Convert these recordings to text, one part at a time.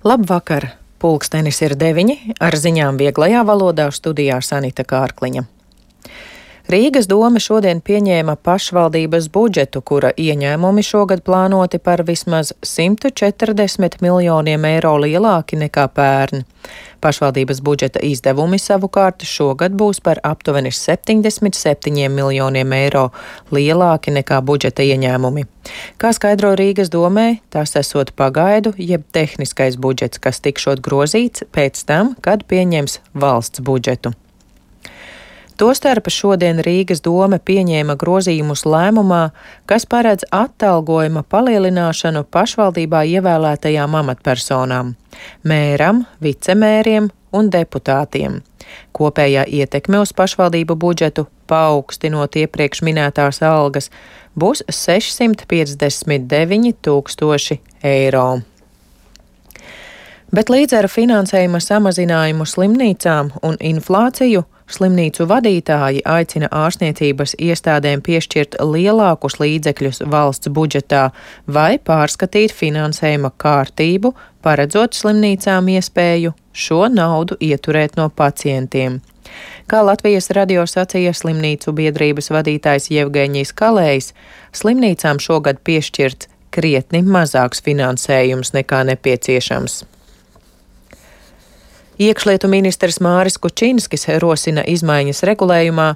Labvakar! Pulkstenis ir deviņi, ar ziņām vieglajā valodā studijā Sanita Kārkliņa. Rīgas doma šodien pieņēma pašvaldības budžetu, kura ieņēmumi šogad plānoti par vismaz 140 miljoniem eiro lielāki nekā pērn. Pašvaldības budžeta izdevumi savukārt šogad būs par aptuveni 77 miljoniem eiro lielāki nekā budžeta ieņēmumi. Kā skaidro Rīgas domē, tas esot pagaidu, jeb tehniskais budžets, kas tikšot grozīts pēc tam, kad pieņems valsts budžetu. Tostarp šodien Rīgas doma pieņēma grozījumus lēmumā, kas paredz atalgojuma palielināšanu pašvaldībā ievēlētajām amatpersonām - mēram, vicemēriem un deputātiem. Kopējā ietekme uz pašvaldību budžetu, paaugstinot iepriekš minētās algas, būs 659 tūkstoši eiro. Bet līdz ar finansējuma samazinājumu slimnīcām un inflāciju Slimnīcu vadītāji aicina ārstniecības iestādēm piešķirt lielākus līdzekļus valsts budžetā vai pārskatīt finansējuma kārtību, paredzot slimnīcām iespēju šo naudu ieturēt no pacientiem. Kā Latvijas radio sacīja slimnīcu biedrības vadītājs Jevgeņijs Kalējs, slimnīcām šogad piešķirts krietni mazāks finansējums nekā nepieciešams. Iekšlietu ministrs Māris Kučinskis rosina izmaiņas regulējumā,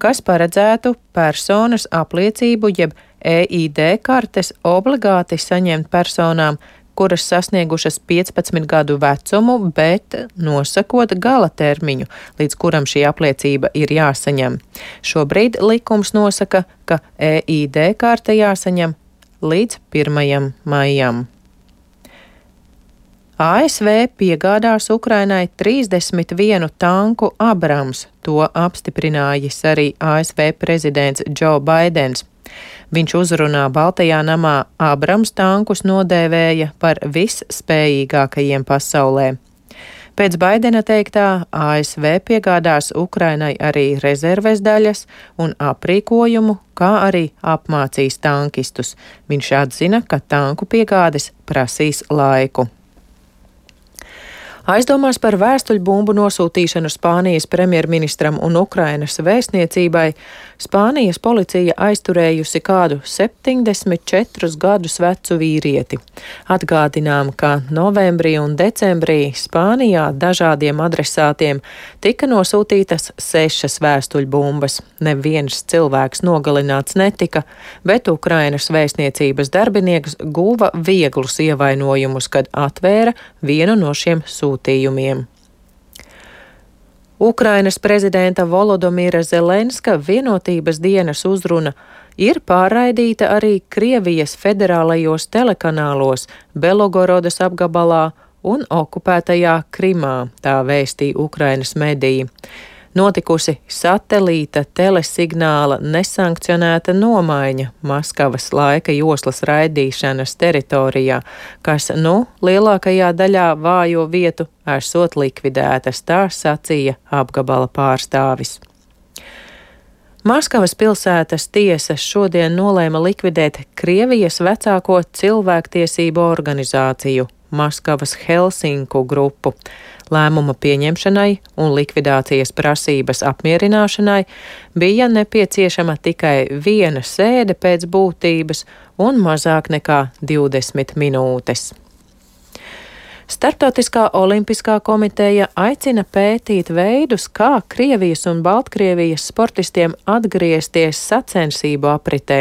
kas paredzētu personas apliecību jeb EID kartes obligāti saņemt personām, kuras sasniegušas 15 gadu vecumu, bet nosakot gala termiņu, līdz kuram šī apliecība ir jāsaņem. Šobrīd likums nosaka, ka EID karte jāsaņem līdz 1. maijam. ASV piegādās Ukrainai 31 tanku Abrams, to apstiprinājis arī ASV prezidents Joe Baidens. Viņš uzrunā Baltajā namā Abrams tankus nodēvēja par visspējīgākajiem pasaulē. Pēc Baidena teiktā, ASV piegādās Ukrainai arī rezerves daļas un aprīkojumu, kā arī apmācīs tankistus. Viņš atzina, ka tanku piegādes prasīs laiku. Aizdomās par vēstuļbumbu nosūtīšanu Spānijas premjerministram un Ukrainas vēstniecībai Spānijas policija aizturējusi kādu 74 gadus vecu vīrieti. Atgādinām, ka novembrī un decembrī Spānijā dažādiem adresātiem tika nosūtītas sešas vēstuļbumbas. Neviens cilvēks nogalināts netika, bet Ukrainas vēstniecības darbinieks guva vieglus ievainojumus, kad atvēra vienu no šiem sūtījumiem. Ukrainas prezidenta Volodomīra Zelenska vienotības dienas uzruna ir pārraidīta arī Krievijas federālajos telekanālos Belogorodas apgabalā un okupētajā Krimā, tā vēstīja Ukrainas mediji notikusi satelīta telesignāla nesankcionēta nomaiņa Maskavas laika joslas raidīšanas teritorijā, kas, nu, lielākajā daļā vājo vietu esot likvidētas, tā sacīja apgabala pārstāvis. Maskavas pilsētas tiesa šodien nolēma likvidēt Krievijas vecāko cilvēktiesību organizāciju Maskavas Helsinku grupu. Lēmuma pieņemšanai un likvidācijas prasības apmierināšanai bija nepieciešama tikai viena sēde pēc būtības un mazāk nekā 20 minūtes. Startautiskā olimpiskā komiteja aicina pētīt veidus, kā Krievijas un Baltkrievijas sportistiem atgriezties sacensību apritē.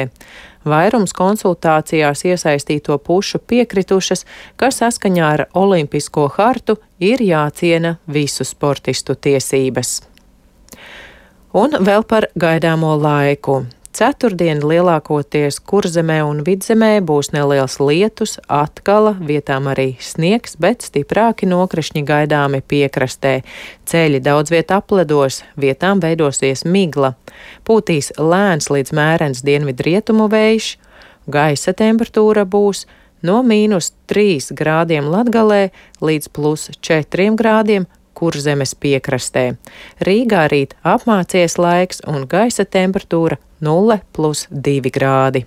Vairums konsultācijās iesaistīto pušu piekritušas, ka saskaņā ar Olimpisko hartu ir jāciena visu sportistu tiesības. Un vēl par gaidāmo laiku. Ceturtdien lielākoties kurzemē un vidzemē būs neliels lietus, atkala, vietām arī sniegs, bet stiprāki nokrišņi gaidāmi piekrastē. Ceļi daudz viet apledos, vietām veidosies migla. Pūtīs lēns līdz mērens dienvidrietumu vējš, gaisa temperatūra būs no mīnus 3 grādiem Latgalē līdz plus 4 grādiem kurzemes piekrastē. Rīgā rīt apmācies laiks un gaisa temperatūra 0,2 grādi.